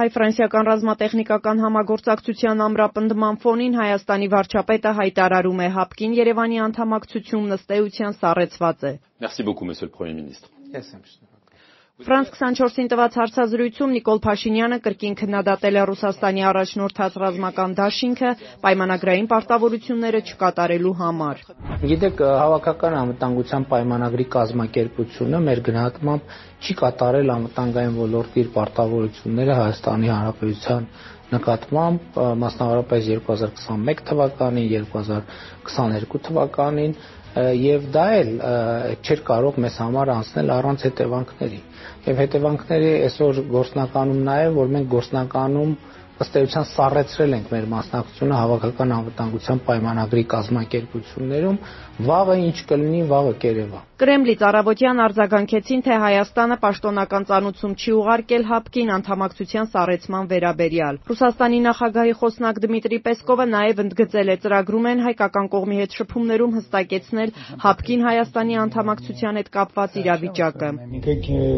Հայ-ֆրանսիական ռազմատեխնիկական համագործակցության ամրապնդման ֆոնին Հայաստանի վարչապետը հայտարարում է հապկին Երևանի անդամակցությունն ըստ էության սառեցված է։ Merci beaucoup, monsieur le Premier ministre. Ես եմ շնորհակալ։ Ֆրանս 24-ին տված հարցազրույցում Նիկոլ Փաշինյանը կրկին քննադատել է Ռուսաստանի առաջնորդած ռազմական դաշինքը պայմանագրային պարտավորությունները չկատարելու համար։ Գիտեք, հավաքական անվտանգության պայմանագրի կազմակերպությունը մեր գնահատմամբ չի կատարել անվտանգային ոլորտի իր պարտավորությունները Հայաստանի Հանրապետության նկատմամբ, մասնավորապես 2021 թվականին, 2022 թվականին եւ դա էլ չէր կարող մեզ համար անցնել առանց հետևանքների։ Եվ հետևանքների այսօր գործնականում նա է, որ մենք գործնականում ըստ էության սառեցրել ենք մեր մասնակցությունը հավաքական անվտանգության պայմանագրի կազմակերպություններում, վաղը ինչ կլինի, վաղը կերևա։ Կրեմլից առավոտյան արձագանքեցին, թե Հայաստանը պաշտոնական ծանուցում չի ուղարկել ՀԱՊԿ-ին անդամակցության սառեցման վերաբերյալ։ Ռուսաստանի նախագահի խոսնակ Դմիտրի Պեսկովը նաև ընդգծել է ծրագրում են հայկական կողմի հետ շփումներում հստակեցնել ՀԱՊԿ-ին Հայաստանի անդամակցության հետ կապված իրավիճակը։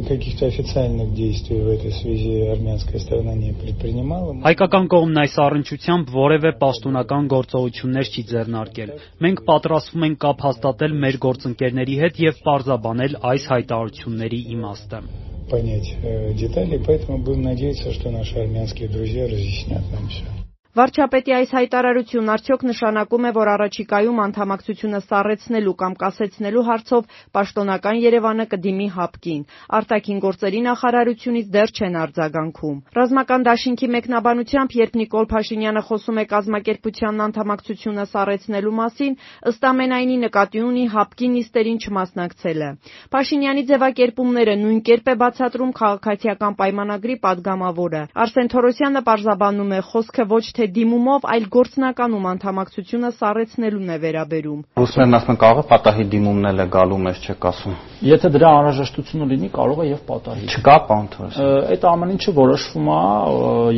Каких-то официальных действий в этой связи армянская сторона не предпринимала։ Հայկական կողմն այս առնչությամբ որևէ պաշտոնական գործողություններ չի ձեռնարկել։ Մենք պատրաստվում ենք կապ հաստատել մեր գործընկերների հետ եւ պարզաբանել այս հայտարարությունների իմաստը понять э, детали, поэтому будем надеяться, что наши армянские друзья разъяснят нам все. Վարչապետի այս հայտարարությունն արդյոք նշանակում է, որ առաջիկայում անդամակցությունը սառեցնելու կամ կասեցնելու հարցով պաշտոնական Երևանը կդիմի հապկին։ Արտաքին գործերի նախարարությունից դեռ չեն արձագանքում։ Ռազմական դաշինքի մեկնաբանությամբ, երբ Նիկոլ Փաշինյանը խոսում է կազմակերպությանն անդամակցությունը սառեցնելու մասին, ըստ ամենայնի նկատի ունի հապկի նիստերին չմասնակցելը։ Փաշինյանի ձևակերպումները նույն կերպ է բացատրում քաղաքացիական պայմանագրի падգամավորը։ Արսեն Թորոսյանը պարզաբանում է, խոսքը ոչ թե թե դիմումով, այլ գործնականում անդամակցությունը սառեցնելուն է վերաբերում։ Ռուսներն ասում են կարող է պատահի դիմումն էլ է գալու մեզ չեք ասում։ Եթե դրա անհրաժեշտությունը լինի, կարող է եւ պատահի։ Չկա պարոն Թորոս։ Այդ ամեն ինչը որոշվում է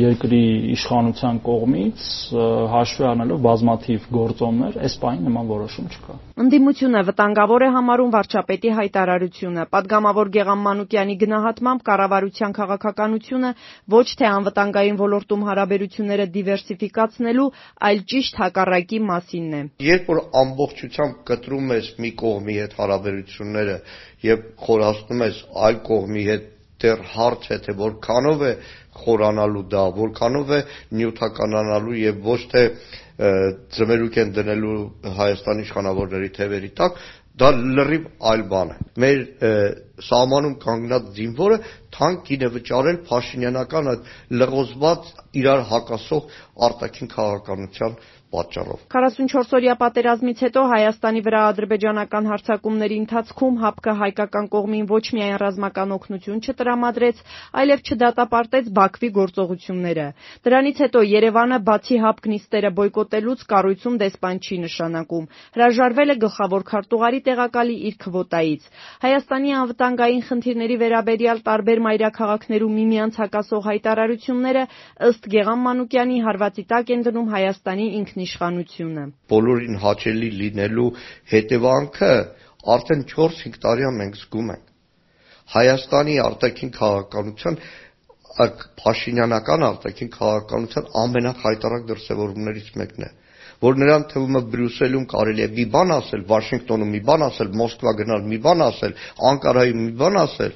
երկրի իշխանության կողմից հաշվի առնելով բազմաթիվ գործոններ, այս պահին նման որոշում չկա։ Ընդդիմությունը վտանգավոր է համարում վարչապետի հայտարարությունը։ Պատգամավոր Գեգամ Մանուկյանի գնահատմամբ կառավարության քաղաքականությունը ոչ թե անվտանգային ոլորտում հարաբերությունները դիվերսի դիվերսիֆիկացնելու, այլ ճիշտ հակառակի մասինն է։ Երբ որ ամբողջությամբ կտրում ես մի կողմի հետ հարաբերությունները եւ խորացնում ես այլ կողմի հետ դեռ հարց է թե որքանով է խորանալու դա, որքանով է նյութականանալու եւ ոչ թե ծմերուկ են դնելու Հայաստանի իշխանավորների թևերի տակ, դա լրիվ այլ բան է։ Մեր սահմանում կանգնած զինվորը թանկ գին է վճարել Փաշինյանական այդ լղոզված իրար հակասող արտաքին քաղաքականության պատճառով։ 44-օրյա պատերազմից հետո Հայաստանի վրա ադրբեջանական հարձակումների ընթացքում ՀԱՊԿ հայկական կողմին ոչ միայն ռազմական օգնություն չտրամադրեց, այլև չդատապարտեց Բաքվի գործողությունները։ Դրանից հետո Երևանը բացի ՀԱՊԿ նիստերը բոյկոտելուց կառույցում դեսպան չի նշանակում։ Հրաժարվել է գլխավոր քարտուղարի տեղակալի իր քվոտայից։ Հայաստանի անվտանգային խնդիրների վերաբերյալ տարբեր մայրաքաղաքներում միմյանց հակասող հայտարարությունները ըստ Գեգամ Մանուկյանի հարվածի տակ են դնում Հայաստանի ինքնի ինքնիշխանությունը։ Բոլորին հաճելի լինելու հետևանքը արդեն 4-5 տարի մենք զգում ենք։ Հայաստանի արտաքին քաղաքականության Փաշինյանական արտաքին քաղաքականության ամենախայտարակ դրսևորումներից մեկն է որ նրան թվում է Բրյուսելում կարելի է մի բան ասել, Վաշինգտոնում մի բան ասել, Մոսկվա գնալ մի բան ասել, Անկարայում մի բան ասել,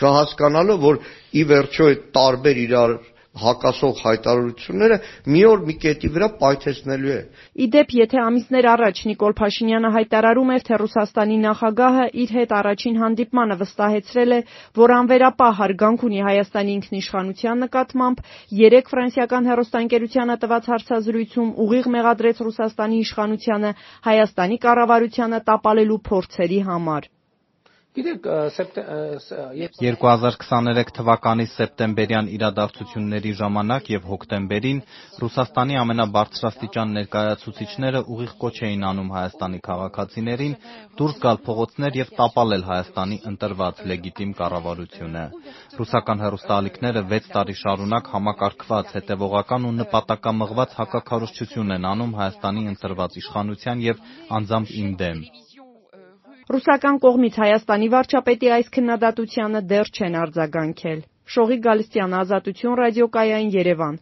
չհասկանալով որ ի վերջո այդ տարբեր իրար հակասող հայտարարությունները մի օր մի կետի վրա պայթեցնելու է։ Իդեպ, եթե ամիսներ առաջ Նիկոլ Փաշինյանը հայտարարում էր, թե Ռուսաստանի նախագահը իր հետ առաջին հանդիպմանը վստահեցրել է, որ անվերապահ հարգանք ունի Հայաստանի ինքնիշխանության նկատմամբ, երեք ֆրանսիական հեռուստաընկերությանը տված հարցազրույցում ուղիղ մեղադրեց Ռուսաստանի իշխանությանը Հայաստանի կառավարությանը տապալելու փորձերի համար։ Գիտեք, 2023 թվականի սեպտեմբերյան իրադարձությունների ժամանակ եւ հոկտեմբերին Ռուսաստանի ամենաբարձրաստիճան ներկայացուցիչները ուղիղ կոչ էին անում Հայաստանի քաղաքացիներին դուրս գալ փողոցներ եւ տապալել Հայաստանի ընտրված լեգիտիմ կառավարությունը։ Ռուսական հեռուստաալիքները 6 տարի շարունակ համակարգված, հետևողական ու նպատակամղված հակաքարոզչություն են անում Հայաստանի ընտրված իշխանության եւ անձամբ իմ դեմ։ Ռուսական կողմից Հայաստանի վարչապետի այս քննադատությանը դեռ չեն արձագանքել։ Շողիկ Գալստյան, Ազատություն ռադիոկայան, Երևան։